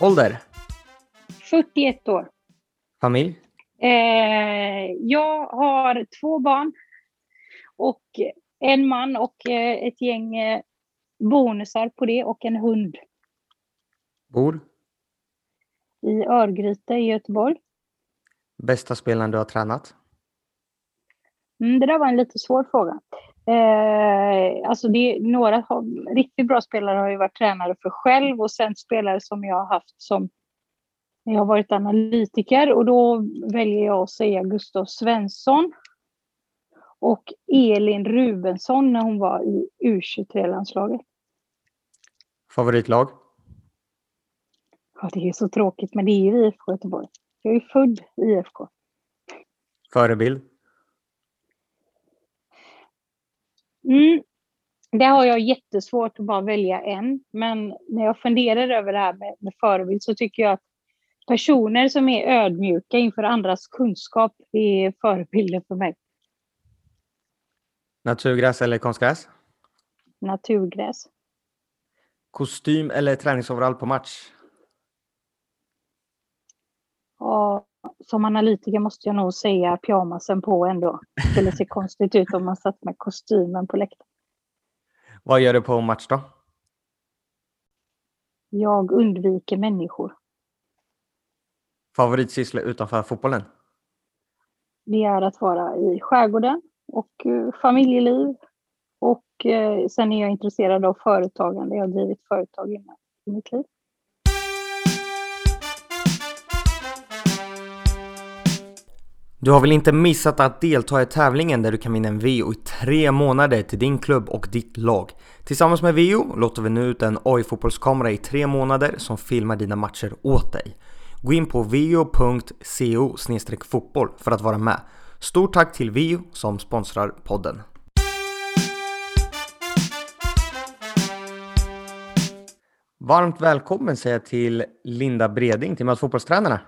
Ålder? 41 år. Familj? Eh, jag har två barn och en man och eh, ett gäng eh, bonusar på det och en hund. Bor? I Örgryte i Göteborg. Bästa spelaren du har tränat? Mm, det där var en lite svår fråga. Eh, alltså det, några har, riktigt bra spelare har ju varit tränare för själv och sen spelare som jag har haft som jag har varit analytiker och då väljer jag att säga Gustav Svensson och Elin Rubensson när hon var i U23-landslaget. Favoritlag? Ja, det är så tråkigt, men det är ju IFK Göteborg. Jag är född i IFK. Förebild? Mm. Det har jag jättesvårt att bara välja en, men när jag funderar över det här med, med förebild så tycker jag att personer som är ödmjuka inför andras kunskap är förebilder för mig. Naturgräs eller konstgräs? Naturgräs. Kostym eller träningsoverall på match? Ja, som analytiker måste jag nog säga pyjamasen på ändå. Det skulle se konstigt ut om man satt med kostymen på läktaren. Vad gör du på match då? Jag undviker människor. Favoritsyssla utanför fotbollen? Det är att vara i skärgården och uh, familjeliv. Och uh, sen är jag intresserad av företagande. Jag har drivit företag i mitt liv. Du har väl inte missat att delta i tävlingen där du kan vinna en VO i tre månader till din klubb och ditt lag. Tillsammans med VO låter vi nu ut en AI-fotbollskamera i tre månader som filmar dina matcher åt dig. Gå in på vio.co fotboll för att vara med. Stort tack till VO som sponsrar podden. Varmt välkommen säger jag till Linda Breding till Möt fotbollstränarna.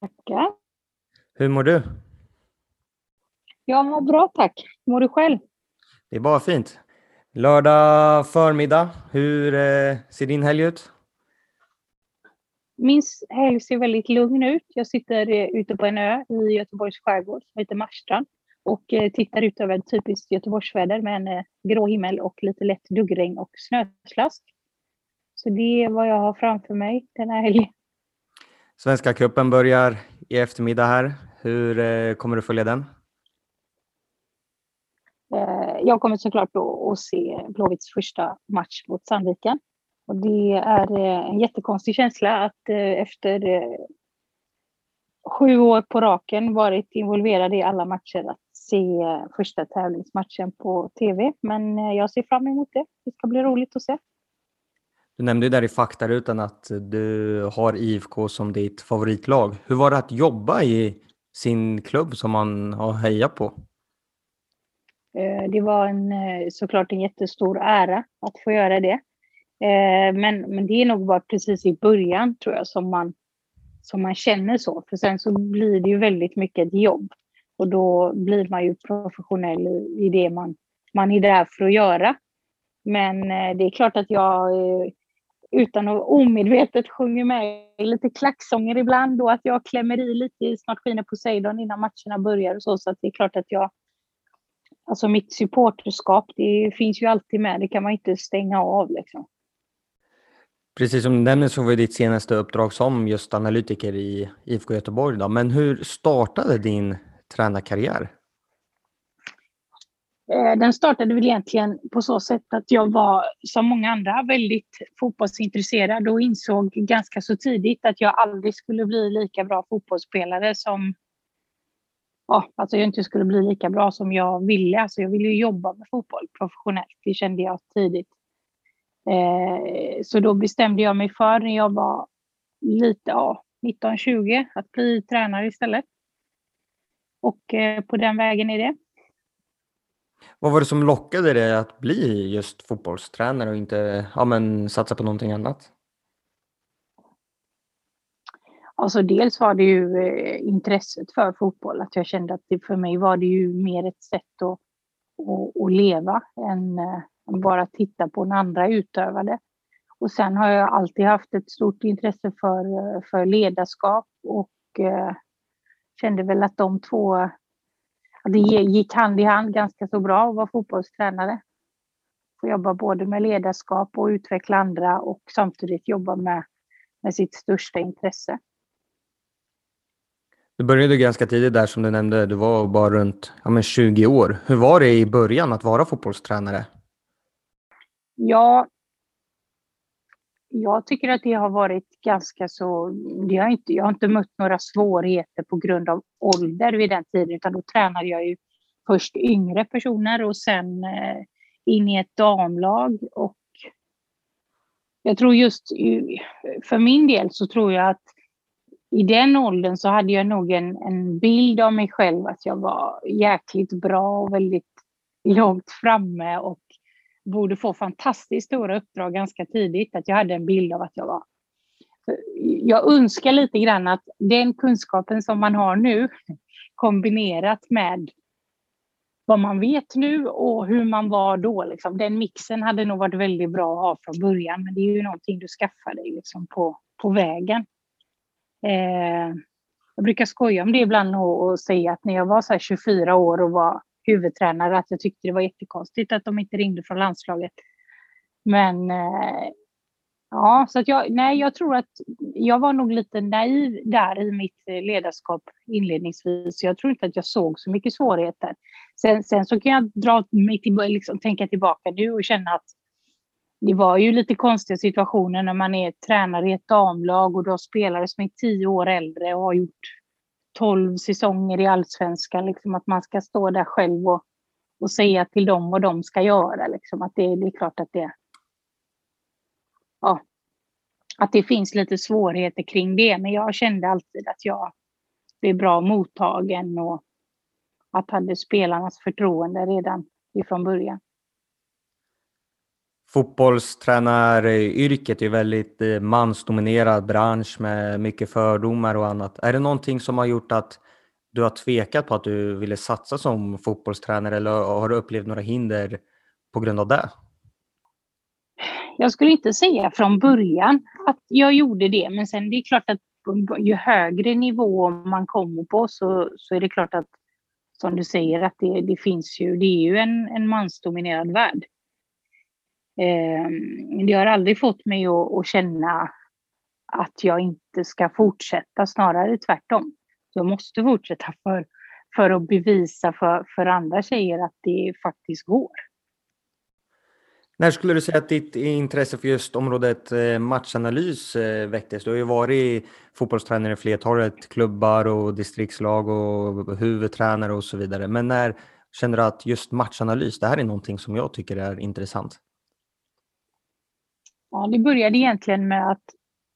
Tackar. Hur mår du? Jag mår bra tack. Mår du själv? Det är bara fint. Lördag förmiddag. Hur eh, ser din helg ut? Min helg ser väldigt lugn ut. Jag sitter eh, ute på en ö i Göteborgs skärgård som heter Marstrand och eh, tittar ut över ett typiskt Göteborgsväder med en grå himmel och lite lätt duggregn och snöslask. Så det är vad jag har framför mig den här helgen. Svenska cupen börjar i eftermiddag här. Hur eh, kommer du följa den? Eh, jag kommer såklart då att se Blåvitts första match mot Sandviken. Och det är eh, en jättekonstig känsla att efter sju år på raken varit involverad i alla matcher att se första tävlingsmatchen på tv. Men jag ser fram emot det. Det ska bli roligt att se. Du nämnde ju där i faktarutan att du har IFK som ditt favoritlag. Hur var det att jobba i sin klubb som man har hejat på? Eh, det var en, eh, såklart en jättestor ära att få göra det. Eh, men, men det är nog bara precis i början tror jag som man, som man känner så. För sen så blir det ju väldigt mycket ett jobb. Och då blir man ju professionell i, i det man, man är där för att göra. Men det är klart att jag utan att omedvetet sjunger med i lite klacksånger ibland och att jag klämmer i lite i Snart skiner Poseidon innan matcherna börjar och så. Så att det är klart att jag... Alltså mitt supporterskap, det finns ju alltid med. Det kan man inte stänga av liksom. Precis som du nämner så var ditt senaste uppdrag som just analytiker i IFK Göteborg. Då. Men hur startade din tränarkarriär? Eh, den startade väl egentligen på så sätt att jag var, som många andra, väldigt fotbollsintresserad och insåg ganska så tidigt att jag aldrig skulle bli lika bra fotbollsspelare som... Ja, alltså jag inte skulle bli lika bra som jag ville. Alltså jag ville ju jobba med fotboll professionellt. Det kände jag tidigt. Eh, så då bestämde jag mig för när jag var lite, ja, 19-20 att bli tränare istället. Och eh, på den vägen är det. Vad var det som lockade dig att bli just fotbollstränare och inte ja, men, satsa på någonting annat? Alltså dels var det ju eh, intresset för fotboll, att jag kände att det, för mig var det ju mer ett sätt att, att, att leva än eh, bara titta på när andra utövade. Och sen har jag alltid haft ett stort intresse för, eh, för ledarskap och eh, kände väl att de två det gick hand i hand ganska så bra att vara fotbollstränare. Få jobba både med ledarskap och utveckla andra och samtidigt jobba med, med sitt största intresse. Du började ganska tidigt där som du nämnde, du var bara runt ja, men 20 år. Hur var det i början att vara fotbollstränare? Ja, jag tycker att det har varit ganska så... Jag har inte, jag har inte mött några svårigheter på grund av ålder vid den tiden, utan då tränade jag ju först yngre personer och sen eh, in i ett damlag. Och jag tror just för min del så tror jag att i den åldern så hade jag nog en, en bild av mig själv att jag var jäkligt bra och väldigt långt framme och borde få fantastiskt stora uppdrag ganska tidigt. Att jag hade en bild av att jag var... Jag önskar lite grann att den kunskapen som man har nu kombinerat med vad man vet nu och hur man var då. Liksom. Den mixen hade nog varit väldigt bra att ha från början, men det är ju någonting du skaffar dig liksom, på, på vägen. Eh, jag brukar skoja om det ibland och, och säga att när jag var så 24 år och var huvudtränare att jag tyckte det var jättekonstigt att de inte ringde från landslaget. Men eh, ja, så att jag, nej, jag tror att jag var nog lite naiv där i mitt ledarskap inledningsvis. Jag tror inte att jag såg så mycket svårigheter. Sen, sen så kan jag dra mig till, liksom, tänka tillbaka nu och känna att det var ju lite konstiga situationer när man är tränare i ett damlag och du har spelare som är tio år äldre och har gjort tolv säsonger i allsvenskan. Liksom att man ska stå där själv och, och säga till dem vad de ska göra. Liksom att det, det är klart att det, ja, att det finns lite svårigheter kring det. Men jag kände alltid att jag blev bra mottagen och att hade spelarnas förtroende redan ifrån början. Fotbollstränaryrket är väldigt eh, mansdominerad bransch med mycket fördomar och annat. Är det någonting som har gjort att du har tvekat på att du ville satsa som fotbollstränare eller har du upplevt några hinder på grund av det? Jag skulle inte säga från början att jag gjorde det, men sen det är klart att ju högre nivå man kommer på så, så är det klart att som du säger att det, det finns ju, det är ju en, en mansdominerad värld. Eh, det har aldrig fått mig att, att, känna att jag inte ska fortsätta, snarare tvärtom. Jag måste fortsätta för, för att bevisa för, för andra tjejer att det faktiskt går. När skulle du säga att ditt intresse för just området eh, matchanalys eh, väcktes? Du har ju varit fotbollstränare i flertalet klubbar och distriktslag och huvudtränare och så vidare. Men när känner du att just matchanalys, det här är någonting som jag tycker är intressant? Ja, det började egentligen med att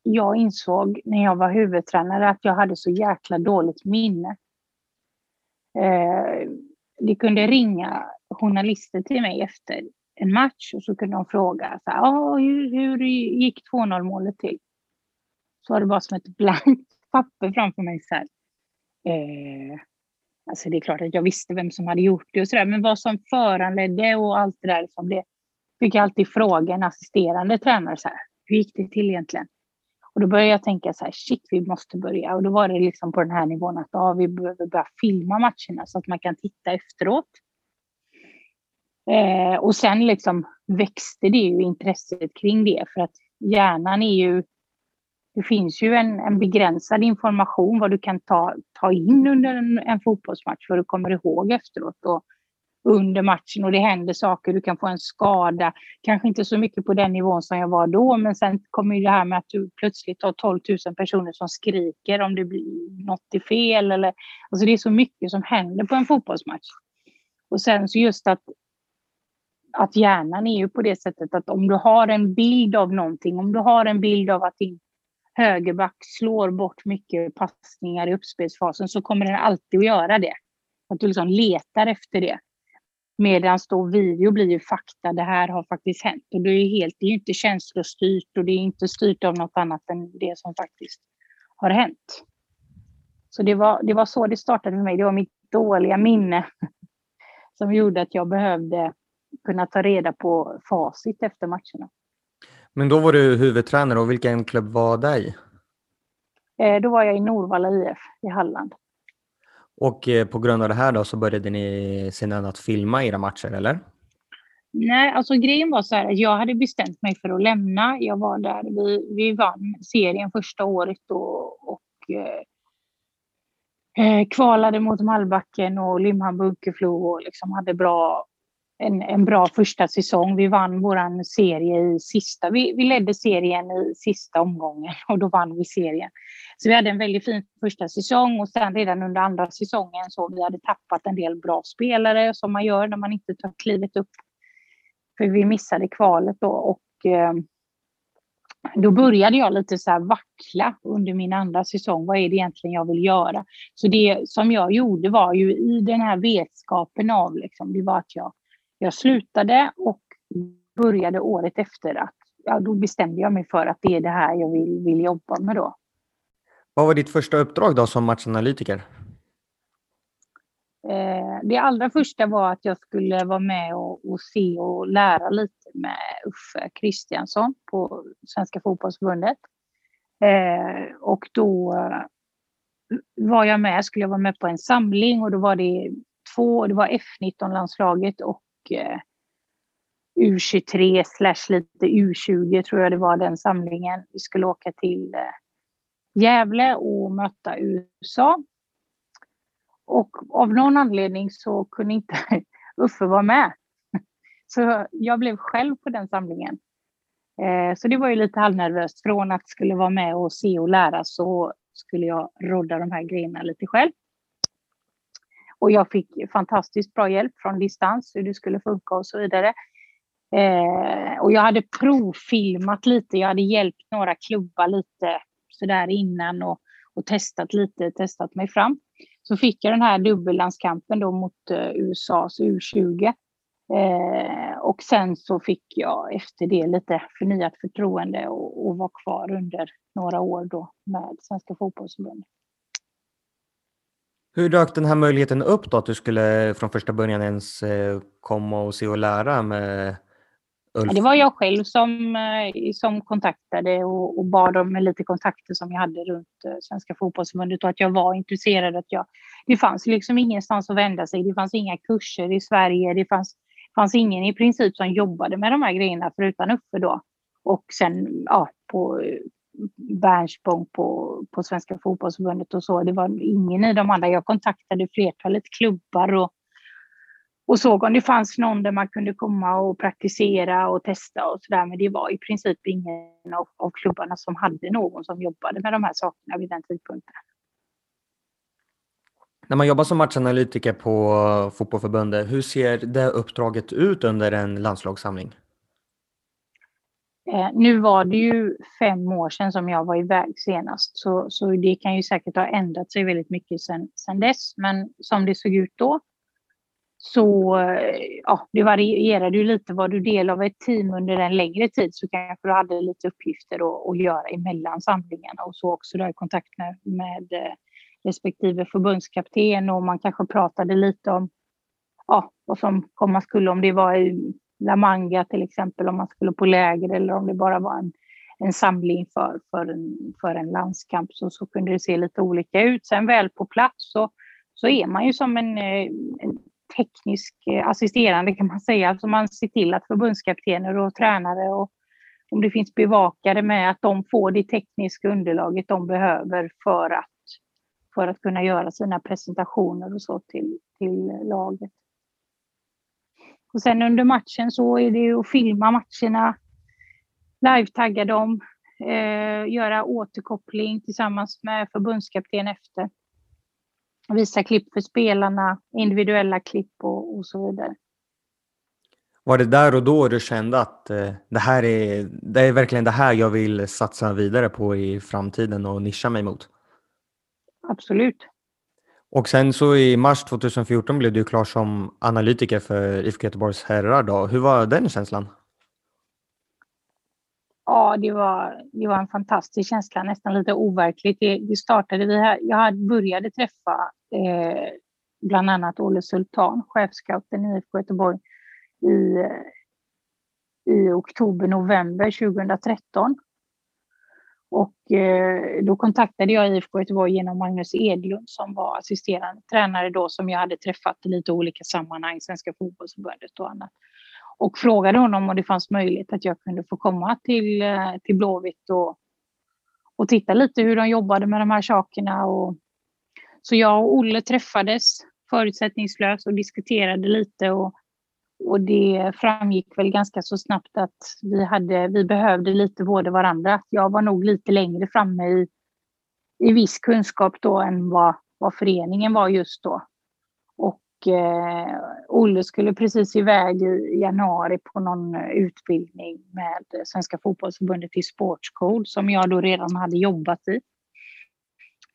jag insåg när jag var huvudtränare att jag hade så jäkla dåligt minne. Eh, det kunde ringa journalister till mig efter en match och så kunde de fråga så här, hur, hur gick 2-0 målet till? Så var det bara som ett blankt papper framför mig. Så här. Eh, alltså det är klart att jag visste vem som hade gjort det och så där, men vad som föranledde och allt det där, liksom det, fick jag alltid fråga en assisterande tränare så här, hur gick det till egentligen? Och då började jag tänka så här, shit, vi måste börja. Och då var det liksom på den här nivån att ja, vi behöver börja filma matcherna så att man kan titta efteråt. Eh, och sen liksom växte det ju intresset kring det för att hjärnan är ju det finns ju en, en begränsad information vad du kan ta, ta in under en, en fotbollsmatch vad du kommer ihåg efteråt. Och under matchen och det händer saker, du kan få en skada. Kanske inte så mycket på den nivån som jag var då, men sen kommer ju det här med att du plötsligt har 12 000 personer som skriker om det blir något är fel. Eller, alltså det är så mycket som händer på en fotbollsmatch. Och sen så just att, att hjärnan är ju på det sättet att om du har en bild av någonting, om du har en bild av att din högerback slår bort mycket passningar i uppspelsfasen så kommer den alltid att göra det. Att du liksom letar efter det. Medan då video blir ju fakta, det här har faktiskt hänt. Och det är ju helt, det är inte känslostyrt och det är inte styrt av något annat än det som faktiskt har hänt. Så det var, det var så det startade för mig. Det var mitt dåliga minne som gjorde att jag behövde kunna ta reda på facit efter matcherna. Men då var du huvudtränare och vilken klubb var det i? Eh, då var jag i Norvalla IF i Halland. Och eh, på grund av det här då så började ni sedan att filma era matcher, eller? Nej, alltså grejen var så här att jag hade bestämt mig för att lämna. Jag var där, vi, vi vann serien första året då och eh, eh kvalade mot Malbacken och Limhamn Bunkeflo och liksom hade bra, en, en bra första säsong. Vi vann vår serie i sista, vi, vi ledde serien i sista omgången och då vann vi serien. Så vi hade en väldigt fin första säsong och sen redan under andra säsongen så vi hade tappat en del bra spelare som man gör när man inte tar klivet upp för vi missade kvalet då och eh, då började jag lite så här vackla under min andra säsong. Vad är det egentligen jag vill göra? Så det som jag gjorde var ju i den här vetskapen av, liksom, det var att jag, jag slutade och började året efter att, ja, då bestämde jag mig för att det är det här jag vill, vill jobba med då. Vad var ditt första uppdrag då som matchanalytiker? Eh, det allra första var att jag skulle vara med och, och se och lära lite med Uffe Kristiansson på Svenska fotbollsförbundet. Eh, och då eh, var jag med, skulle jag vara med på en samling och då var det två, det var F19-landslaget och Eh, U23 slash lite U20 tror jag det var den samlingen. Vi skulle åka till eh, Gävle och möta USA och av någon anledning så kunde inte Uffe vara med. Så jag blev själv på den samlingen. Eh, så det var ju lite halvnervöst. Från att skulle vara med och se och lära så skulle jag rodda de här grejerna lite själv. Och jag fick fantastiskt bra hjälp från distans, hur det skulle funka och så vidare. Eh, och jag hade provfilmat lite, jag hade hjälpt några klubbar lite sådär innan och, och testat lite, testat mig fram så fick jag den här dubbellandskampen då mot eh, USAs U20. Eh, och sen så fick jag efter det lite förnyat förtroende och, och var kvar under några år då med Svenska fotbollsförbundet. Hur dök den här möjligheten upp då att du skulle från första början ens eh, komma och se och lära med Ulf? Det var jag själv som, eh, som kontaktade och, och bad om lite kontakter som jag hade runt eh, Svenska fotbollsförbundet och att jag var intresserad. Att jag, det fanns liksom ingenstans att vända sig. Det fanns inga kurser i Sverige. Det fanns, fanns ingen i princip som jobbade med de här grejerna förutom Uffe då. Och sen ja, på Bernspång på, på Svenska fotbollsförbundet och så. Det var ingen i de andra. Jag kontaktade flertalet klubbar och och såg om det fanns någon där man kunde komma och praktisera och testa och så där. Men det var i princip ingen av, av klubbarna som hade någon som jobbade med de här sakerna vid den tidpunkten. När man jobbar som matchanalytiker på Fotbollförbundet, hur ser det uppdraget ut under en landslagssamling? Eh, nu var det ju fem år sedan som jag var iväg senast, så, så det kan ju säkert ha ändrat sig väldigt mycket sedan, dess. Men som det såg ut då så eh, ja, det varierade ju lite. Var du del av ett team under en längre tid så kanske du hade lite uppgifter att, att göra emellan samlingarna och så också där i kontakt med, med eh, respektive förbundskapten och man kanske pratade lite om ja, vad som komma skulle, om det var La Manga till exempel, om man skulle på läger eller om det bara var en, en samling för, för, en, för en landskamp så, så kunde det se lite olika ut. Sen väl på plats så, så är man ju som en, eh, en teknisk eh, assisterande kan man säga. Alltså man ser till att förbundskaptener och tränare och om det finns bevakare med att de får det tekniska underlaget de behöver för att, för att kunna göra sina presentationer och så till, till laget. Och sen under matchen så är det att filma matcherna, live-tagga dem, eh, göra återkoppling tillsammans med förbundskapten efter visa klipp för spelarna, individuella klipp och, och så vidare. Var det där och då du kände att eh, det här är, det är verkligen det här jag vill satsa vidare på i framtiden och nischa mig mot? Absolut. Och sen så i mars 2014 blev du klar som analytiker för IFK Göteborgs herrar. Då. Hur var den känslan? Ja, det var, det var en fantastisk känsla, nästan lite overkligt. Det, det startade, vi här, jag började träffa eh, bland annat Olle Sultan, chefscouten i IFK Göteborg, i, eh, i oktober, november 2013. Och eh, då kontaktade jag IFK Göteborg genom Magnus Edlund som var assisterande tränare då som jag hade träffat i lite olika sammanhang, Svenska fotbollsförbundet och annat. Och frågade honom om det fanns möjlighet att jag kunde få komma till, eh, till Blåvitt och, och titta lite hur de jobbade med de här sakerna. Och, så jag och Olle träffades förutsättningslöst och diskuterade lite och och det framgick väl ganska så snabbt att vi, hade, vi behövde lite både varandra. Jag var nog lite längre framme i, i viss kunskap då än vad, vad föreningen var just då. Och eh, Olle skulle precis iväg i januari på någon utbildning med Svenska fotbollsförbundet i Sportscode som jag då redan hade jobbat i.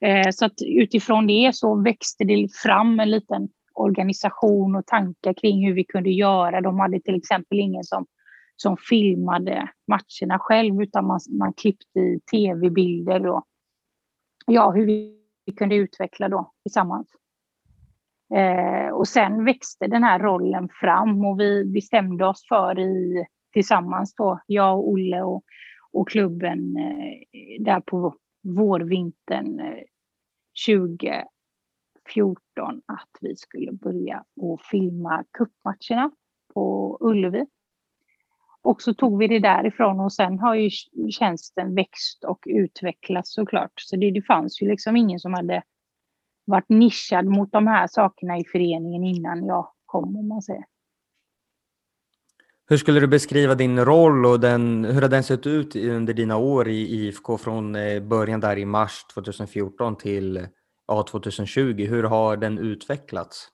Eh, så att utifrån det så växte det fram en liten organisation och tankar kring hur vi kunde göra. De hade till exempel ingen som, som filmade matcherna själv utan man, man klippte i tv-bilder och ja, hur vi kunde utveckla då tillsammans. Eh, och sen växte den här rollen fram och vi bestämde oss för i, tillsammans då, jag och Olle och, och klubben eh, där på vårvintern eh, 20 14 att vi skulle börja och filma kuppmatcherna på Ullevi. Och så tog vi det därifrån och sen har ju tjänsten växt och utvecklats såklart. Så det, det fanns ju liksom ingen som hade varit nischad mot de här sakerna i föreningen innan jag kom om man säger. Hur skulle du beskriva din roll och den, hur har den sett ut under dina år i IFK från eh, början där i mars 2014 till ja, 2020. Hur har den utvecklats?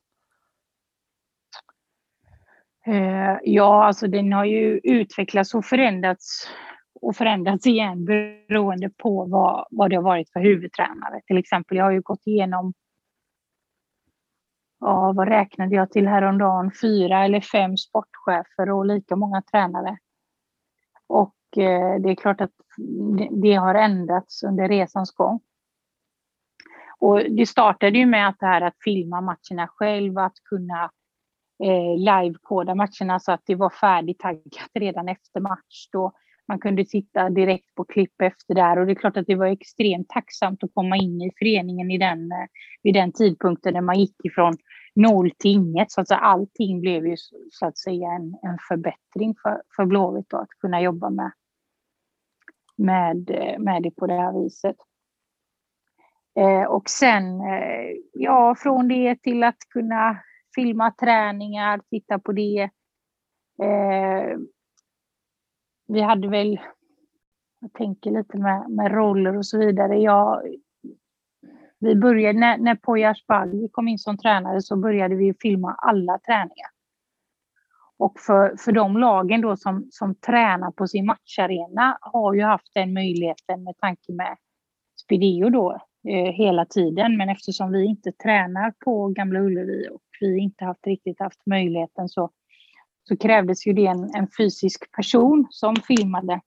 Eh, ja, alltså den har ju utvecklats och förändrats och förändrats igen beroende på vad, vad det har varit för huvudtränare. Till exempel, jag har ju gått igenom ja, vad räknade jag till häromdagen? Fyra eller fem sportchefer och lika många tränare. Och eh, det är klart att det, det har ändrats under resans gång. Och det startade ju med att det här att filma matcherna själv, att kunna eh, livekoda matcherna så att det var färdigtaggat redan efter match. Då man kunde titta direkt på klipp efter där och det är klart att det var extremt tacksamt att komma in i föreningen i den, eh, vid den tidpunkten när man gick ifrån noll till inget. Så att allting blev ju så att säga en, en förbättring för, för Blåvitt att kunna jobba med, med, eh, med det på det här viset. Eh, och sen, eh, ja, från det till att kunna filma träningar, titta på det. Eh, vi hade väl, jag tänker lite med, med roller och så vidare. Jag, vi började, när, när Poyas Baggi kom in som tränare så började vi filma alla träningar. Och för, för de lagen då som, som tränar på sin matcharena har ju haft den möjligheten med tanke med Spideo då Eh, hela tiden. Men eftersom vi inte tränar på Gamla Ullevi och vi inte haft riktigt haft möjligheten så, så krävdes ju det en, en fysisk person som filmade.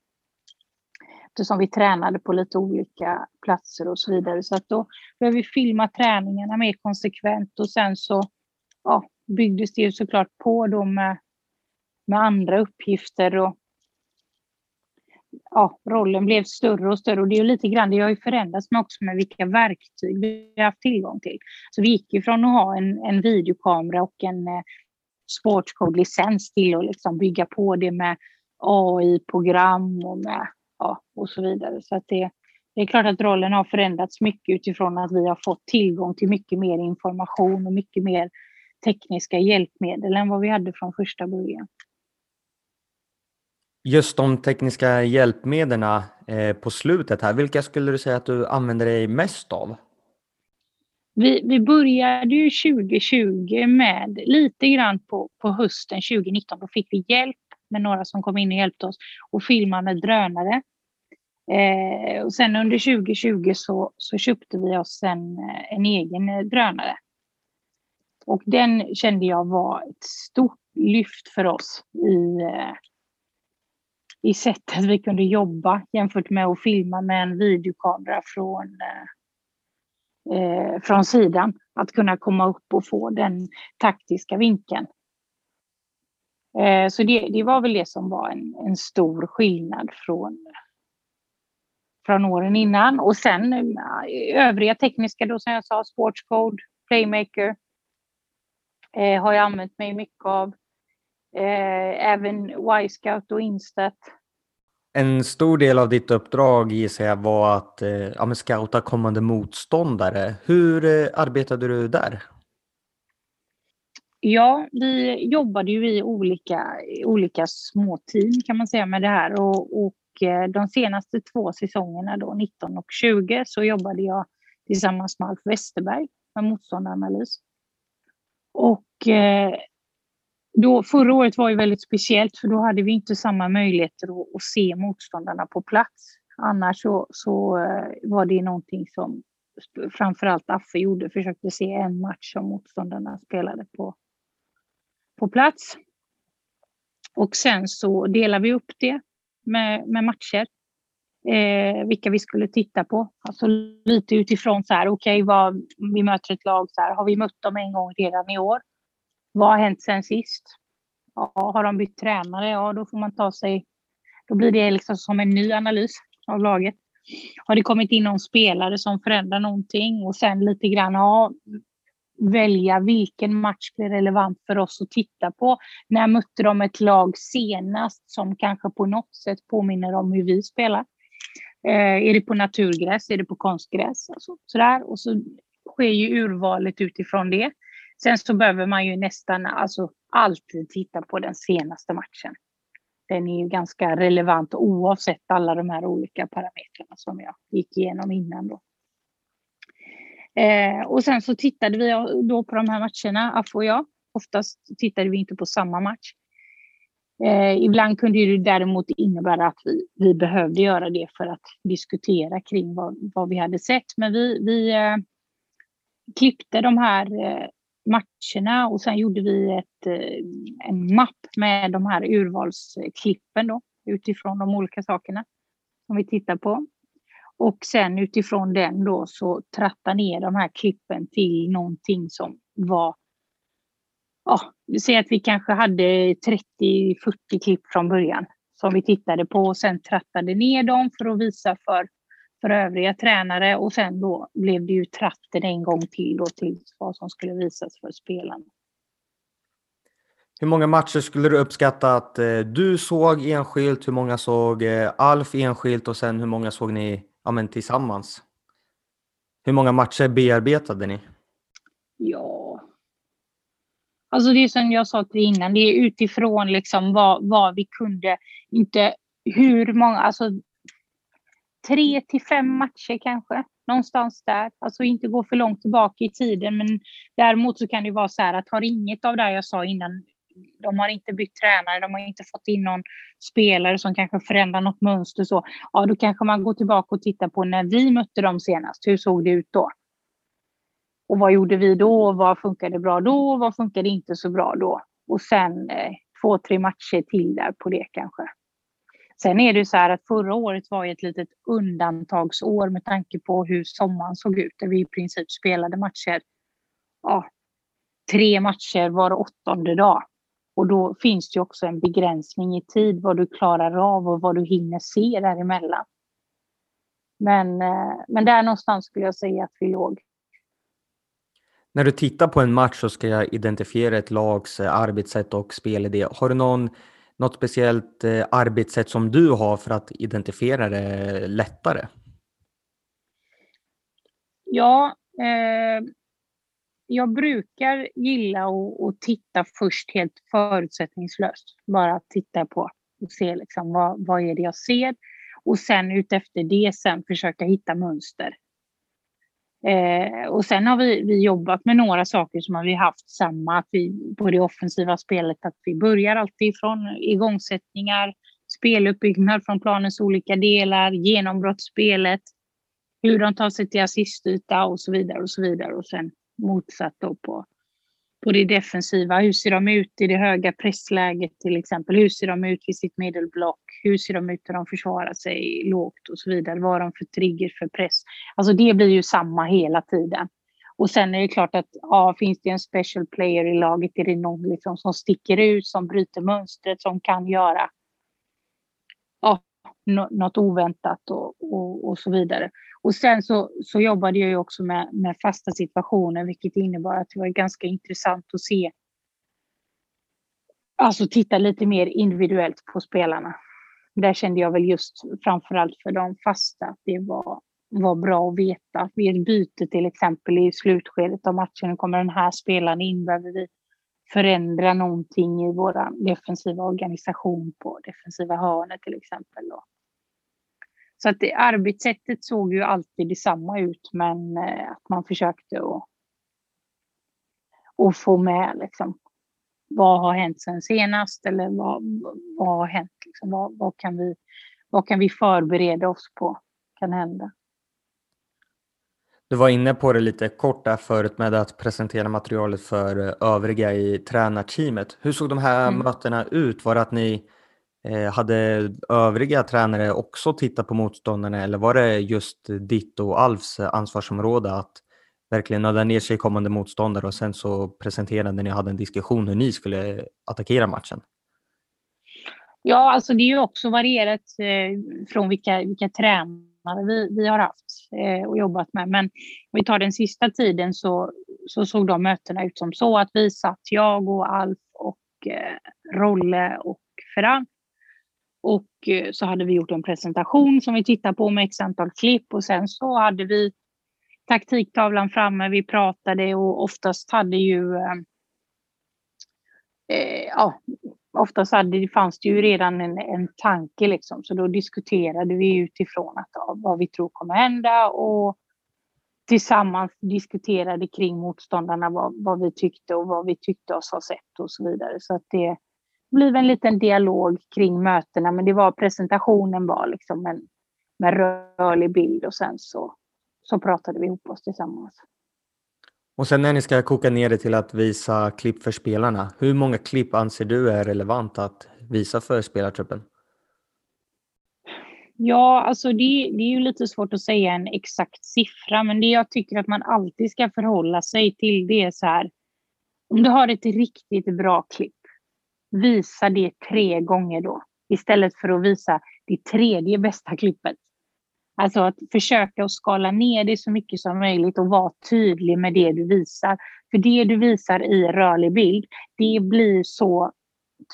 Eftersom vi tränade på lite olika platser och så vidare. Så att då började vi filma träningarna mer konsekvent och sen så ja, byggdes det ju såklart på då med, med andra uppgifter och ja, rollen blev större och större och det är ju lite grann, det har ju förändrats med också med vilka verktyg vi har haft tillgång till. Så vi gick ju från att ha en, en videokamera och en eh, sportscode-licens till att liksom bygga på det med AI-program och, med, ja, och så vidare. Så att det, det är klart att rollen har förändrats mycket utifrån att vi har fått tillgång till mycket mer information och mycket mer tekniska hjälpmedel än vad vi hade från första början. Just de tekniska hjälpmedlen eh, på slutet här, vilka skulle du säga att du använder dig mest av? Vi, vi började ju 2020 med lite grann på, på hösten 2019. Då fick vi hjälp med några som kom in och hjälpte oss och filma med drönare. Eh, och sen under 2020 så, så köpte vi oss en, eh, en egen eh, drönare. Och den kände jag var ett stort lyft för oss i, i sättet vi kunde jobba jämfört med att filma med en videokamera från, eh, från sidan. Att kunna komma upp och få den taktiska vinkeln. Eh, så det, det var väl det som var en, en stor skillnad från, från åren innan. Och sen övriga tekniska då som jag sa, sportscode, playmaker, eh, har jag använt mig mycket av. Eh, även Y-scout och Instat. En stor del av ditt uppdrag gissar jag var att eh, ja, scouta kommande motståndare. Hur eh, arbetade du där? Ja, vi jobbade ju i olika, olika små team kan man säga med det här och, och eh, de senaste två säsongerna då, 19 och 20, så jobbade jag tillsammans med Alf Westerberg med motståndaranalys. Och eh, då, förra året var ju väldigt speciellt för då hade vi inte samma möjligheter att, att se motståndarna på plats. Annars så, så eh, var det någonting som framförallt Affe gjorde, försökte se en match som motståndarna spelade på, på plats. Och sen så delar vi upp det med, med matcher. Eh, vilka vi skulle titta på. Alltså lite utifrån så här, okej, okay, vi möter ett lag så här, har vi mött dem en gång redan i år? Vad har hänt sen sist? Ja, har de bytt tränare? Ja, då får man ta sig... Då blir det liksom som en ny analys av laget. Har det kommit in någon spelare som förändrar någonting? Och sen lite grann, ja, välja vilken match blir relevant för oss att titta på. När mötte de ett lag senast som kanske på något sätt påminner om hur vi spelar? Eh, är det på naturgräs? Är det på konstgräs? Alltså, sådär. Och så sker ju urvalet utifrån det. Sen så behöver man ju nästan alltså, alltid titta på den senaste matchen. Den är ju ganska relevant oavsett alla de här olika parametrarna som jag gick igenom innan. Då. Eh, och sen så tittade vi då på de här matcherna, Affe och jag. Oftast tittade vi inte på samma match. Eh, ibland kunde det däremot innebära att vi, vi behövde göra det för att diskutera kring vad, vad vi hade sett. Men vi, vi eh, klippte de här eh, matcherna och sen gjorde vi ett, eh, en mapp med de här urvalsklippen då, utifrån de olika sakerna som vi tittar på. Och sen utifrån den då så tratta ner de här klippen till någonting som var ja, vi säger att vi kanske hade 30-40 klipp från början som vi tittade på och sen trattade ner dem för att visa för, för övriga tränare och sen då blev det ju tratten en gång till då till vad som skulle visas för spelarna. Hur många matcher skulle du uppskatta att eh, du såg enskilt? Hur många såg eh, Alf enskilt och sen hur många såg ni ja, men tillsammans? Hur många matcher bearbetade ni? Ja, alltså det som jag sa till innan, det är utifrån liksom vad, vad vi kunde, inte hur många, alltså tre till fem matcher kanske, någonstans där. Alltså inte gå för långt tillbaka i tiden, men däremot så kan det vara så här att har inget av det jag sa innan de har inte bytt tränare, de har inte fått in någon spelare som kanske förändrar något mönster så, ja då kanske man går tillbaka och tittar på när vi mötte dem senast, hur såg det ut då? Och vad gjorde vi då? Vad funkade bra då? Vad funkade inte så bra då? Och sen eh, två, tre matcher till där på det kanske. Sen är det ju så här att förra året var ju ett litet undantagsår med tanke på hur sommaren såg ut, där vi i princip spelade matcher, ja, tre matcher var åttonde dag. Och då finns det ju också en begränsning i tid vad du klarar av och vad du hinner se däremellan. Men, eh, men där någonstans skulle jag säga att vi låg. När du tittar på en match så ska jag identifiera ett lags eh, arbetssätt och spelidé. Har du någon, något speciellt eh, arbetssätt som du har för att identifiera det lättare? Ja, eh, jag brukar gilla att, att, titta först helt förutsättningslöst. Bara titta på och se liksom vad, vad är det jag ser. Och sen utefter det sen försöka hitta mönster. Eh, och sen har vi, vi jobbat med några saker som har vi haft samma, att vi, på det offensiva spelet, att vi börjar alltid från igångsättningar, speluppbyggnad från planens olika delar, genombrottsspelet, hur de tar sig till assistyta och så vidare och så vidare. Och sen motsatt då på, på det defensiva. Hur ser de ut i det höga pressläget till exempel? Hur ser de ut vid sitt medelblock? Hur ser de ut när de försvarar sig lågt och så vidare? Vad har de för trigger för press? Alltså det blir ju samma hela tiden. Och sen är det klart att ja, finns det en special player i laget, är det någon liksom som sticker ut, som bryter mönstret, som kan göra något oväntat och, och, och så vidare. Och sen så, så jobbade jag ju också med, med fasta situationer, vilket innebar att det var ganska intressant att se Alltså titta lite mer individuellt på spelarna. Där kände jag väl just framförallt för de fasta att det var, var bra att veta. Vid ett byte till exempel i slutskedet av matchen, kommer den här spelaren in, behöver vi förändra någonting i vår defensiva organisation på defensiva hörnet till exempel. Så att det, arbetssättet såg ju alltid detsamma ut, men eh, att man försökte att, att få med liksom, vad har hänt sen senast eller vad, vad har hänt? Liksom, vad, vad, kan vi, vad kan vi förbereda oss på kan hända? Du var inne på det lite kort där förut med att presentera materialet för eh, övriga i tränarteamet. Hur såg de här mm. mötena ut? Var det att ni Eh, hade övriga tränare också tittat på motståndarna eller var det just ditt och Alfs ansvarsområde att verkligen nöda ner sig kommande motståndare och sen så presenterade ni och hade en diskussion hur ni skulle attackera matchen? Ja, alltså det är ju också varierat eh, från vilka, vilka tränare vi, vi har haft eh, och jobbat med. Men om vi tar den sista tiden så, så såg de mötena ut som så att vi satt, jag och Alf och Rolle och Ferran. Och eh, så hade vi gjort en presentation som vi tittade på med x antal klipp och sen så hade vi taktiktavlan framme, vi pratade och oftast hade ju eh, eh, ja, oftast hade, det fanns det ju redan en, en tanke liksom, så då diskuterade vi utifrån att, ja, vad vi tror kommer hända och tillsammans diskuterade kring motståndarna vad, vad vi tyckte och vad vi tyckte oss ha sett och så vidare. Så att det blev en liten dialog kring mötena, men det var presentationen var liksom en med rörlig bild och sen så så pratade vi ihop oss tillsammans. Och sen när ni ska koka ner det till att visa klipp för spelarna, hur många klipp anser du är relevant att visa för spelartruppen? Ja, alltså det, det, är ju lite svårt att säga en exakt siffra, men det jag tycker att man alltid ska förhålla sig till det är så här. Om du har ett riktigt bra klipp, visa det tre gånger då istället för att visa det tredje bästa klippet. Alltså att försöka att skala ner det så mycket som möjligt och vara tydlig med det du visar. För det du visar i rörlig bild, det blir så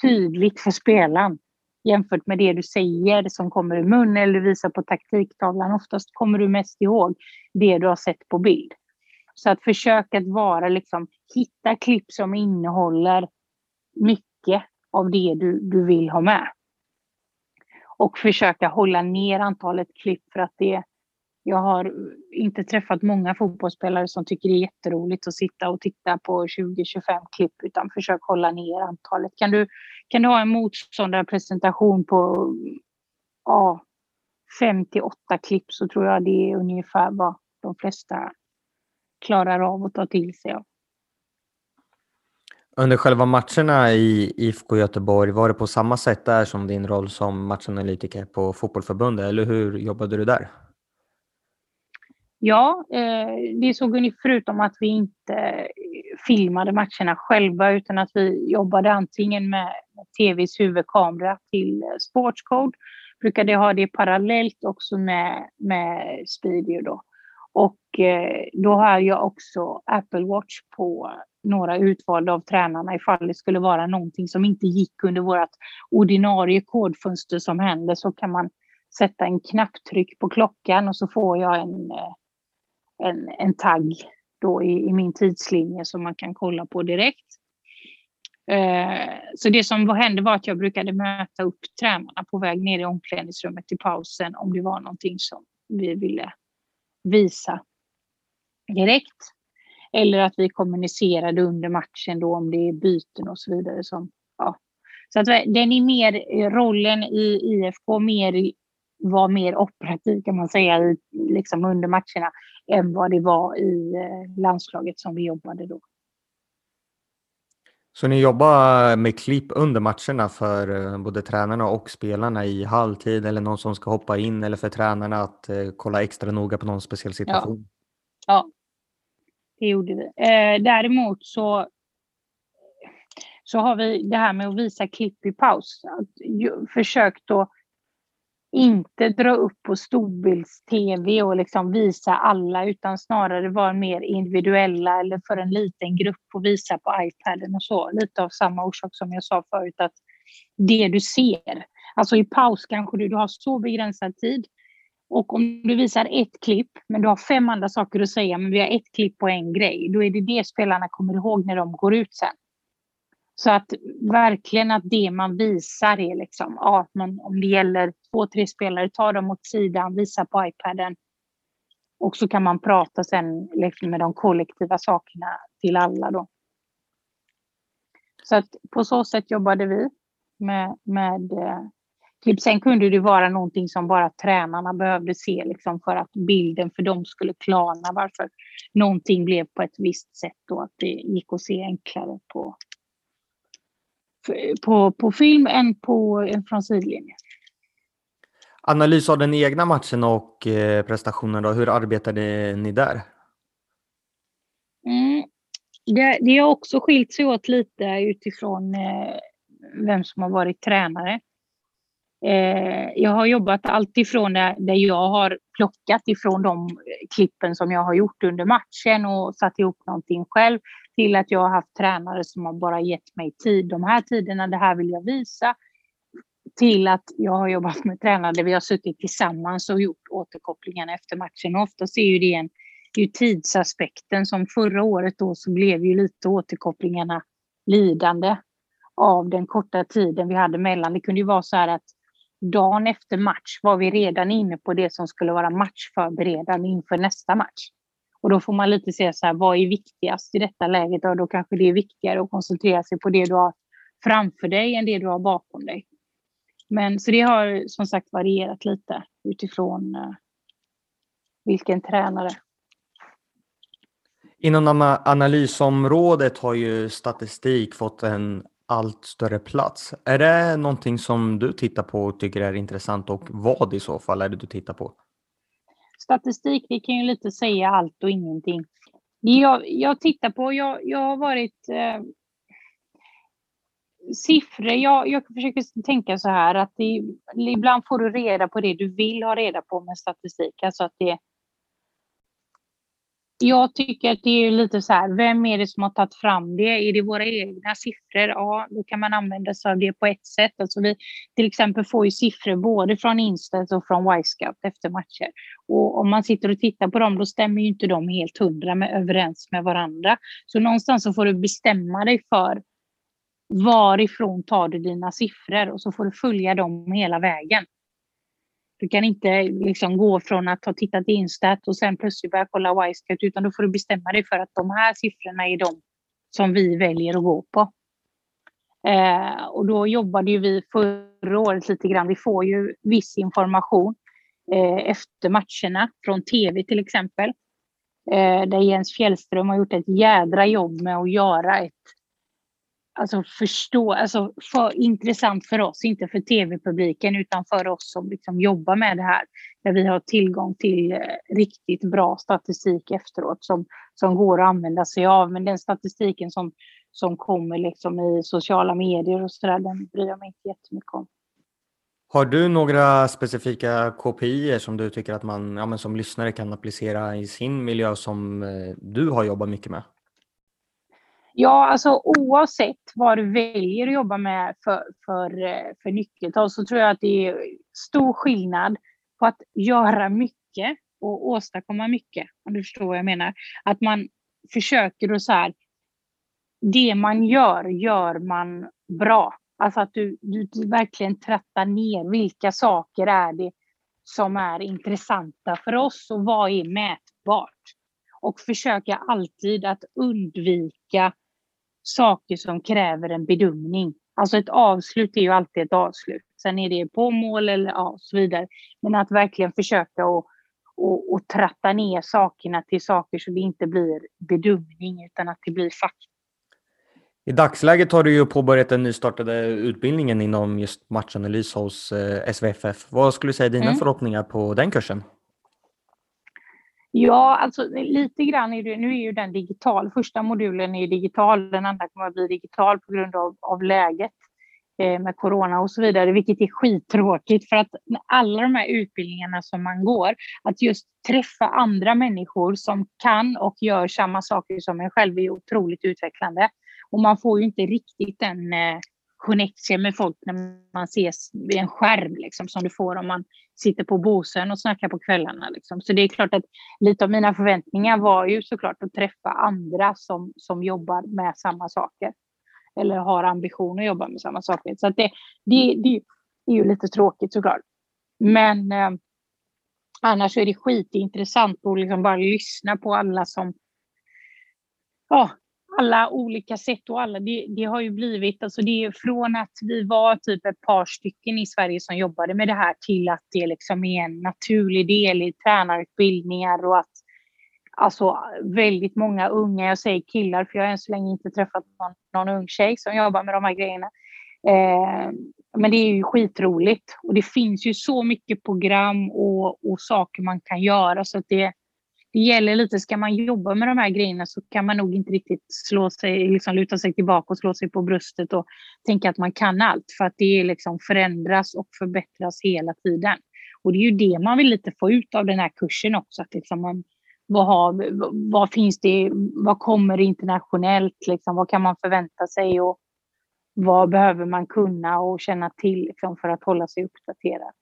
tydligt för spelaren jämfört med det du säger som kommer ur mun eller du visar på taktiktavlan. Oftast kommer du mest ihåg det du har sett på bild. Så att försöka att vara liksom, hitta klipp som innehåller mycket av det du, du vill ha med och försöka hålla ner antalet klipp för att det jag har inte träffat många fotbollsspelare som tycker det är jätteroligt att sitta och titta på 20-25 klipp utan försök hålla ner antalet. Kan du, kan du ha en motståndarpresentation på ja, 58 klipp så tror jag det är ungefär vad de flesta klarar av att ta till sig av. Under själva matcherna i IFK Göteborg, var det på samma sätt där som din roll som matchanalytiker på Fotbollförbundet, eller hur jobbade du där? Ja, eh, det såg förutom att vi inte filmade matcherna själva utan att vi jobbade antingen med TVs huvudkamera till Sportscode, brukade ha det parallellt också med, med Speedio då. Och eh, då har jag också Apple Watch på några utvalda av tränarna ifall det skulle vara någonting som inte gick under vårt ordinarie kodfönster som händer så kan man sätta en knapptryck på klockan och så får jag en, eh, en, en tagg då i, i min tidslinje som man kan kolla på direkt. Eh, så det som hände var att jag brukade möta upp tränarna på väg ner i omklädningsrummet till pausen om det var någonting som vi ville visa direkt. Eller att vi kommunicerade under matchen då om det är byten och så vidare. Som, ja. Så att den är mer, rollen i IFK mer, var mer operativ kan man säga liksom under matcherna än vad det var i eh, landslaget som vi jobbade då. Så ni jobbar med klipp under matcherna för eh, både tränarna och spelarna i halvtid eller någon som ska hoppa in eller för tränarna att eh, kolla extra noga på någon speciell situation? Ja, ja det gjorde vi. Eh, däremot så, så har vi det här med att visa klipp i paus. Försökt att inte dra upp på storbilds-tv och liksom visa alla utan snarare vara mer individuella eller för en liten grupp och visa på iPaden och så. Lite av samma orsak som jag sa förut att det du ser. Alltså i paus kanske du, du har så begränsad tid och om du visar ett klipp men du har fem andra saker att säga men vi har ett klipp på en grej, då är det det spelarna kommer ihåg när de går ut sen. Så att verkligen att det man visar är liksom, ja, man, om det gäller två, tre spelare, ta dem åt sidan, visa på iPaden. Och så kan man prata sen liksom med de kollektiva sakerna till alla då. Så att på så sätt jobbade vi med, med. Eh, Sen kunde det vara någonting som bara tränarna behövde se liksom för att bilden för dem skulle klarna varför någonting blev på ett visst sätt och att det gick att se enklare på, på, på film än på, från sidlinjen. Analys av den egna matchen och eh, prestationen då, hur arbetade ni där? Mm. Det, det har också skilt sig åt lite utifrån eh, vem som har varit tränare. Eh, jag har jobbat alltifrån där, där jag har plockat ifrån de klippen som jag har gjort under matchen och satt ihop någonting själv till att jag har haft tränare som har bara gett mig tid. De här tiderna, det här vill jag visa. Till att jag har jobbat med tränare där vi har suttit tillsammans och gjort återkopplingarna efter matchen. Och oftast är ju det en det är tidsaspekten som förra året då så blev ju lite återkopplingarna lidande av den korta tiden vi hade mellan. Det kunde ju vara så här att dagen efter match var vi redan inne på det som skulle vara matchförberedande inför nästa match. Och då får man lite se så här, vad är viktigast i detta läget? Och då kanske det är viktigare att koncentrera sig på det du har framför dig än det du har bakom dig. Men så det har som sagt varierat lite utifrån uh, vilken tränare. Inom analysområdet har ju statistik fått en allt större plats. Är det någonting som du tittar på och tycker är intressant och vad i så fall är det du tittar på? Statistik, det kan ju lite säga allt och ingenting. Jag, jag tittar på, jag, jag har varit eh, siffror, jag, jag försöker tänka så här att det, ibland får du reda på det du vill ha reda på med statistik. Alltså att det, jag tycker att det är lite så här, vem är det som har tagit fram det? Är det våra egna siffror? Ja, då kan man använda sig av det på ett sätt. Alltså vi till exempel får ju siffror både från Instance och från Y-scout efter matcher. Och om man sitter och tittar på dem, då stämmer ju inte de helt hundra med, överens med varandra. Så någonstans så får du bestämma dig för varifrån tar du dina siffror och så får du följa dem hela vägen. Du kan inte liksom gå från att ha tittat i Instat och sen plötsligt börja kolla Wisecat utan då får du bestämma dig för att de här siffrorna är de som vi väljer att gå på. Eh, och då jobbade ju vi förra året lite grann. Vi får ju viss information eh, efter matcherna från tv till exempel. Eh, där Jens Fjällström har gjort ett jädra jobb med att göra ett alltså förstå, alltså för, intressant för oss, inte för tv-publiken utan för oss som liksom jobbar med det här. Där vi har tillgång till eh, riktigt bra statistik efteråt som, som går att använda sig av. Men den statistiken som, som kommer liksom i sociala medier och sådär, den bryr jag mig inte jättemycket om. Har du några specifika KPI som du tycker att man ja, men som lyssnare kan applicera i sin miljö som eh, du har jobbat mycket med? Ja, alltså oavsett vad du väljer att jobba med för, för, eh, för nyckeltal så tror jag att det är stor skillnad på att göra mycket och åstadkomma mycket. Om du förstår vad jag menar. Att man försöker och så här. Det man gör, gör man bra. Alltså att du, du, du verkligen trattar ner vilka saker är det som är intressanta för oss och vad är mätbart. Och försöka alltid att undvika saker som kräver en bedömning. Alltså ett avslut är ju alltid ett avslut. Sen är det på mål eller ja, så vidare. Men att verkligen försöka att och, och tratta ner sakerna till saker så det inte blir bedömning utan att det blir fakta. I dagsläget har du ju påbörjat den nystartade utbildningen inom just matchanalys hos eh, SVFF. Vad skulle du säga är dina mm. förhoppningar på den kursen? Ja, alltså lite grann är det, nu är ju den digital. Första modulen är digital, den andra kommer att bli digital på grund av, av läget eh, med corona och så vidare, vilket är skittråkigt för att alla de här utbildningarna som man går, att just träffa andra människor som kan och gör samma saker som en själv är otroligt utvecklande. Och man får ju inte riktigt den eh, connection med folk när man ses vid en skärm liksom, som du får om man sitter på Bosön och snackar på kvällarna. Liksom. Så det är klart att lite av mina förväntningar var ju såklart att träffa andra som, som jobbar med samma saker. Eller har ambition att jobba med samma saker. Så det, det, det är ju lite tråkigt såklart. Men eh, annars är det skitintressant att liksom bara lyssna på alla som ja, alla olika sätt och alla, det, det, har ju blivit, alltså det är från att vi var typ ett par stycken i Sverige som jobbade med det här till att det liksom är en naturlig del i tränarutbildningar och att alltså väldigt många unga, jag säger killar för jag har än så länge inte träffat någon, någon ung tjej som jobbar med de här grejerna. Eh, men det är ju skitroligt och det finns ju så mycket program och, och saker man kan göra så att det, det gäller lite, ska man jobba med de här grejerna så kan man nog inte riktigt slå sig, liksom luta sig tillbaka och slå sig på bröstet och tänka att man kan allt. För att det liksom förändras och förbättras hela tiden. Och det är ju det man vill lite få ut av den här kursen också. Att liksom man, vad, har, vad finns det, vad kommer internationellt, liksom, vad kan man förvänta sig och vad behöver man kunna och känna till liksom, för att hålla sig uppdaterad.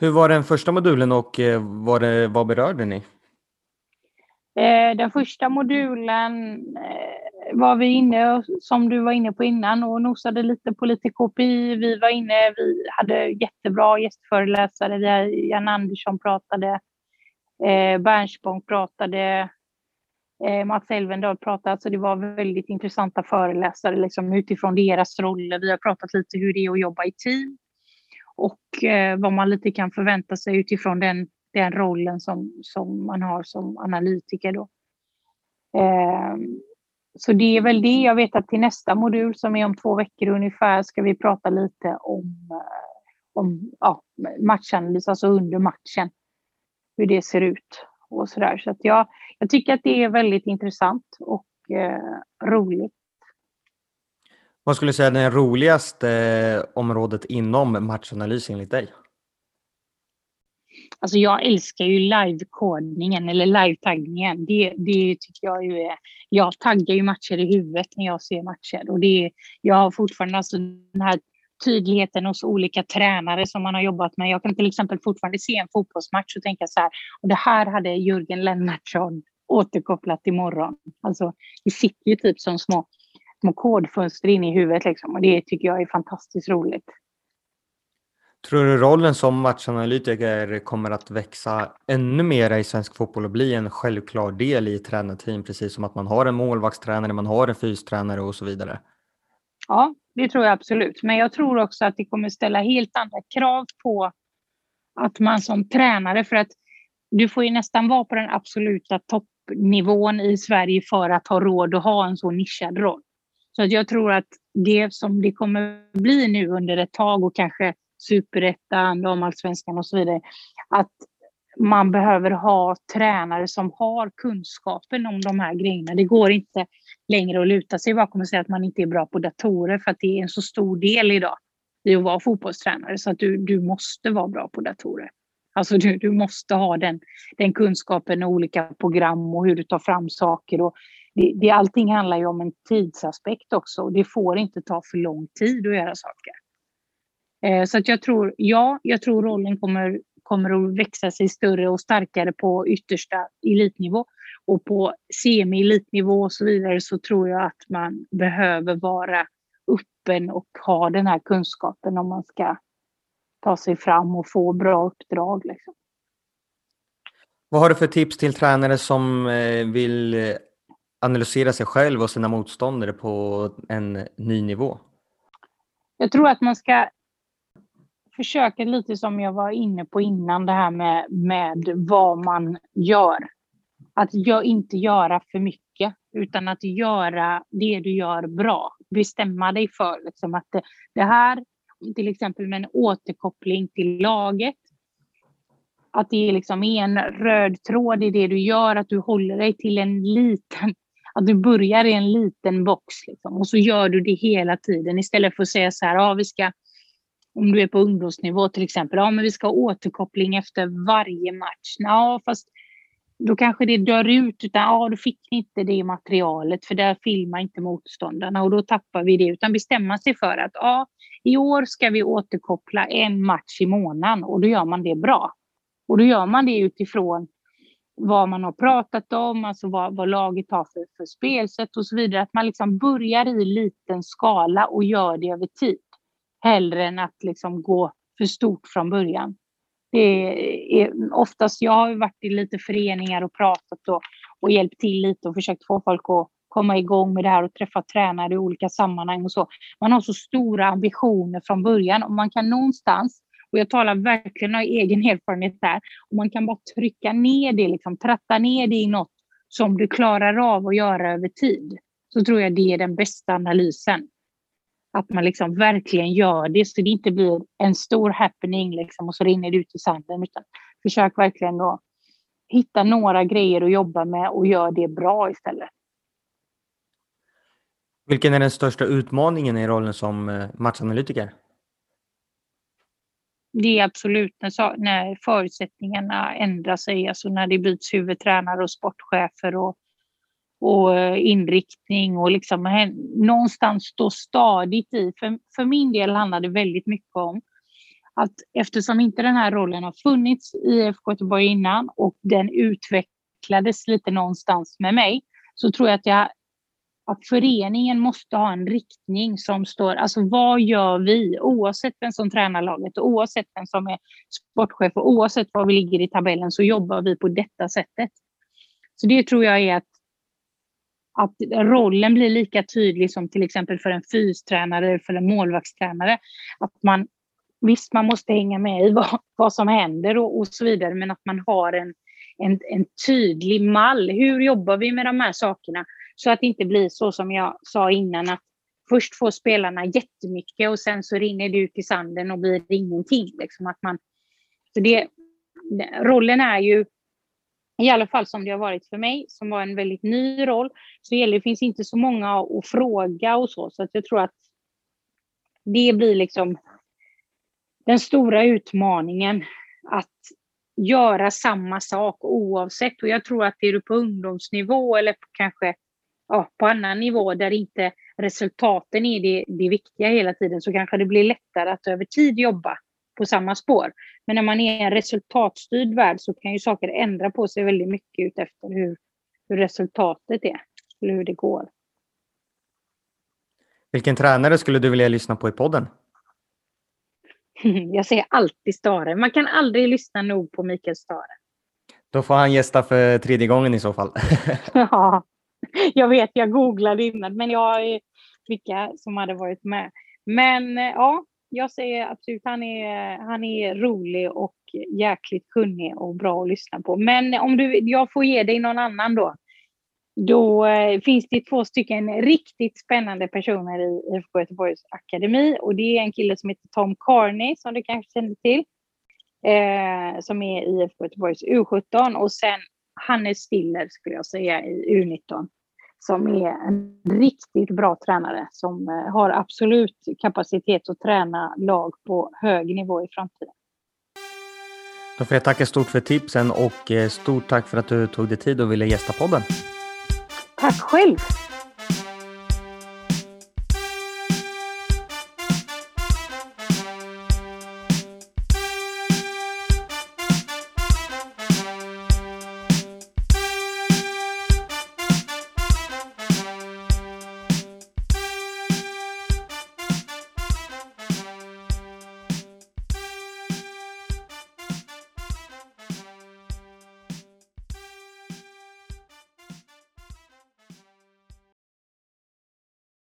Hur var den första modulen och eh, vad, det, vad berörde ni? Eh, den första modulen eh, var vi inne, som du var inne på innan, och nosade lite på lite KPI. Vi var inne, vi hade jättebra gästföreläsare. Vi, Jan Andersson pratade, Bernspång pratade, Mats Elvendal pratade. Alltså det var väldigt intressanta föreläsare liksom, utifrån deras roller. Vi har pratat lite hur det är att jobba i team och eh, vad man lite kan förvänta sig utifrån den, den rollen som, som man har som analytiker. Då. Eh, så det är väl det. Jag vet att till nästa modul som är om två veckor ungefär ska vi prata lite om, eh, om ja, matchanalys, alltså under matchen. Hur det ser ut och så där. Så att jag, jag tycker att det är väldigt intressant och eh, roligt. Vad skulle du säga är det roligaste eh, området inom matchanalys enligt dig? Alltså jag älskar ju live-kodningen eller live-taggningen. Det, det tycker jag ju är... Jag taggar ju matcher i huvudet när jag ser matcher och det, jag har fortfarande alltså den här tydligheten hos olika tränare som man har jobbat med. Jag kan till exempel fortfarande se en fotbollsmatch och tänka så här, och det här hade Jörgen Lennartsson återkopplat imorgon. Alltså, det sitter ju typ som små små kodfönster in i huvudet liksom. Och det tycker jag är fantastiskt roligt. Tror du rollen som matchanalytiker kommer att växa ännu mer i svensk fotboll och bli en självklar del i tränarteam, precis som att man har en målvaktstränare, man har en fystränare och så vidare? Ja, det tror jag absolut. Men jag tror också att det kommer ställa helt andra krav på att man som tränare, för att du får ju nästan vara på den absoluta toppnivån i Sverige för att ha råd att ha en så nischad roll. Så att jag tror att det som det kommer bli nu under ett tag och kanske superettan, damallsvenskan och så vidare, att man behöver ha tränare som har kunskapen om de här grejerna. Det går inte längre att luta sig bakom och säga att man inte är bra på datorer för att det är en så stor del idag i att vara fotbollstränare så att du, du måste vara bra på datorer. Alltså du, du måste ha den, den kunskapen och olika program och hur du tar fram saker och det, det, allting handlar ju om en tidsaspekt också. Det får inte ta för lång tid att göra saker. Eh, så att jag tror, ja, jag tror rollen kommer, kommer att växa sig större och starkare på yttersta elitnivå. Och på semi-elitnivå och så vidare så tror jag att man behöver vara öppen och ha den här kunskapen om man ska ta sig fram och få bra uppdrag. Liksom. Vad har du för tips till tränare som eh, vill analysera sig själv och sina motståndare på en ny nivå? Jag tror att man ska försöka lite som jag var inne på innan, det här med, med vad man gör. Att jag inte göra för mycket, utan att göra det du gör bra. Bestämma dig för liksom, att det, det här, till exempel med en återkoppling till laget, att det liksom är en röd tråd i det du gör, att du håller dig till en liten, att du börjar i en liten box liksom, och så gör du det hela tiden istället för att säga så här, ja vi ska, om du är på ungdomsnivå till exempel, ja men vi ska ha återkoppling efter varje match. Ja, fast då kanske det dör ut, utan ja, då fick ni inte det materialet för där filmar inte motståndarna och då tappar vi det. Utan bestämma sig för att ja, i år ska vi återkoppla en match i månaden och då gör man det bra. Och då gör man det utifrån vad man har pratat om, alltså vad, vad laget har för, för spelsätt och så vidare. Att man liksom börjar i liten skala och gör det över tid. Hellre än att liksom gå för stort från början. Det är oftast, jag har varit i lite föreningar och pratat och, och hjälpt till lite och försökt få folk att komma igång med det här och träffa tränare i olika sammanhang och så. Man har så stora ambitioner från början och man kan någonstans, och jag talar verkligen av egen erfarenhet här. och man kan bara trycka ner det, liksom, tratta ner det i något som du klarar av att göra över tid, så tror jag det är den bästa analysen. Att man liksom verkligen gör det så det inte blir en stor happening liksom, och så rinner det ut i sanden. Utan försök verkligen att hitta några grejer att jobba med och gör det bra istället. Vilken är den största utmaningen i rollen som eh, matchanalytiker? Det är absolut när, när förutsättningarna ändrar sig, alltså när det byts huvudtränare och sportchefer och och eh, inriktning och liksom någonstans stå stadigt i. För, för min del handlar det väldigt mycket om att eftersom inte den här rollen har funnits i IFK Göteborg innan och den utvecklades lite någonstans med mig så tror jag att, jag att föreningen måste ha en riktning som står, alltså vad gör vi oavsett vem som tränar laget och oavsett vem som är sportchef och oavsett var vi ligger i tabellen så jobbar vi på detta sättet. Så det tror jag är att att rollen blir lika tydlig som till exempel för en fystränare eller för en målvaktstränare. Att man, visst, man måste hänga med i vad, vad som händer och, och så vidare, men att man har en, en, en tydlig mall. Hur jobbar vi med de här sakerna? Så att det inte blir så som jag sa innan, att först får spelarna jättemycket och sen så rinner det ut i sanden och blir ingenting. Liksom att man, så det, rollen är ju i alla fall som det har varit för mig, som var en väldigt ny roll, så gäller, det finns inte så många att fråga och så, så att jag tror att det blir liksom den stora utmaningen att göra samma sak oavsett. Och jag tror att är du på ungdomsnivå eller på kanske ja, på annan nivå där inte resultaten är det, det viktiga hela tiden så kanske det blir lättare att över tid jobba på samma spår. Men när man är i en resultatstyrd värld så kan ju saker ändra på sig väldigt mycket utefter hur, hur resultatet är, eller hur det går. Vilken tränare skulle du vilja lyssna på i podden? Jag säger alltid Stare. Man kan aldrig lyssna nog på Mikael Stare. Då får han gästa för tredje gången i så fall. ja, jag vet, jag googlade innan, men jag vilka som hade varit med. Men eh, ja, jag säger absolut, han är, han är rolig och jäkligt kunnig och bra att lyssna på. Men om du, jag får ge dig någon annan då. Då eh, finns det två stycken riktigt spännande personer i IFK Göteborgs akademi och det är en kille som heter Tom Carney som du kanske känner till. Eh, som är IFK Göteborgs U17 och sen Hannes Stiller skulle jag säga i U19 som är en riktigt bra tränare som eh, har absolut kapacitet att träna lag på hög nivå i framtiden. Då får jag tacka stort för tipsen och eh, stort tack för att du tog dig tid och ville gästa podden. Tack själv!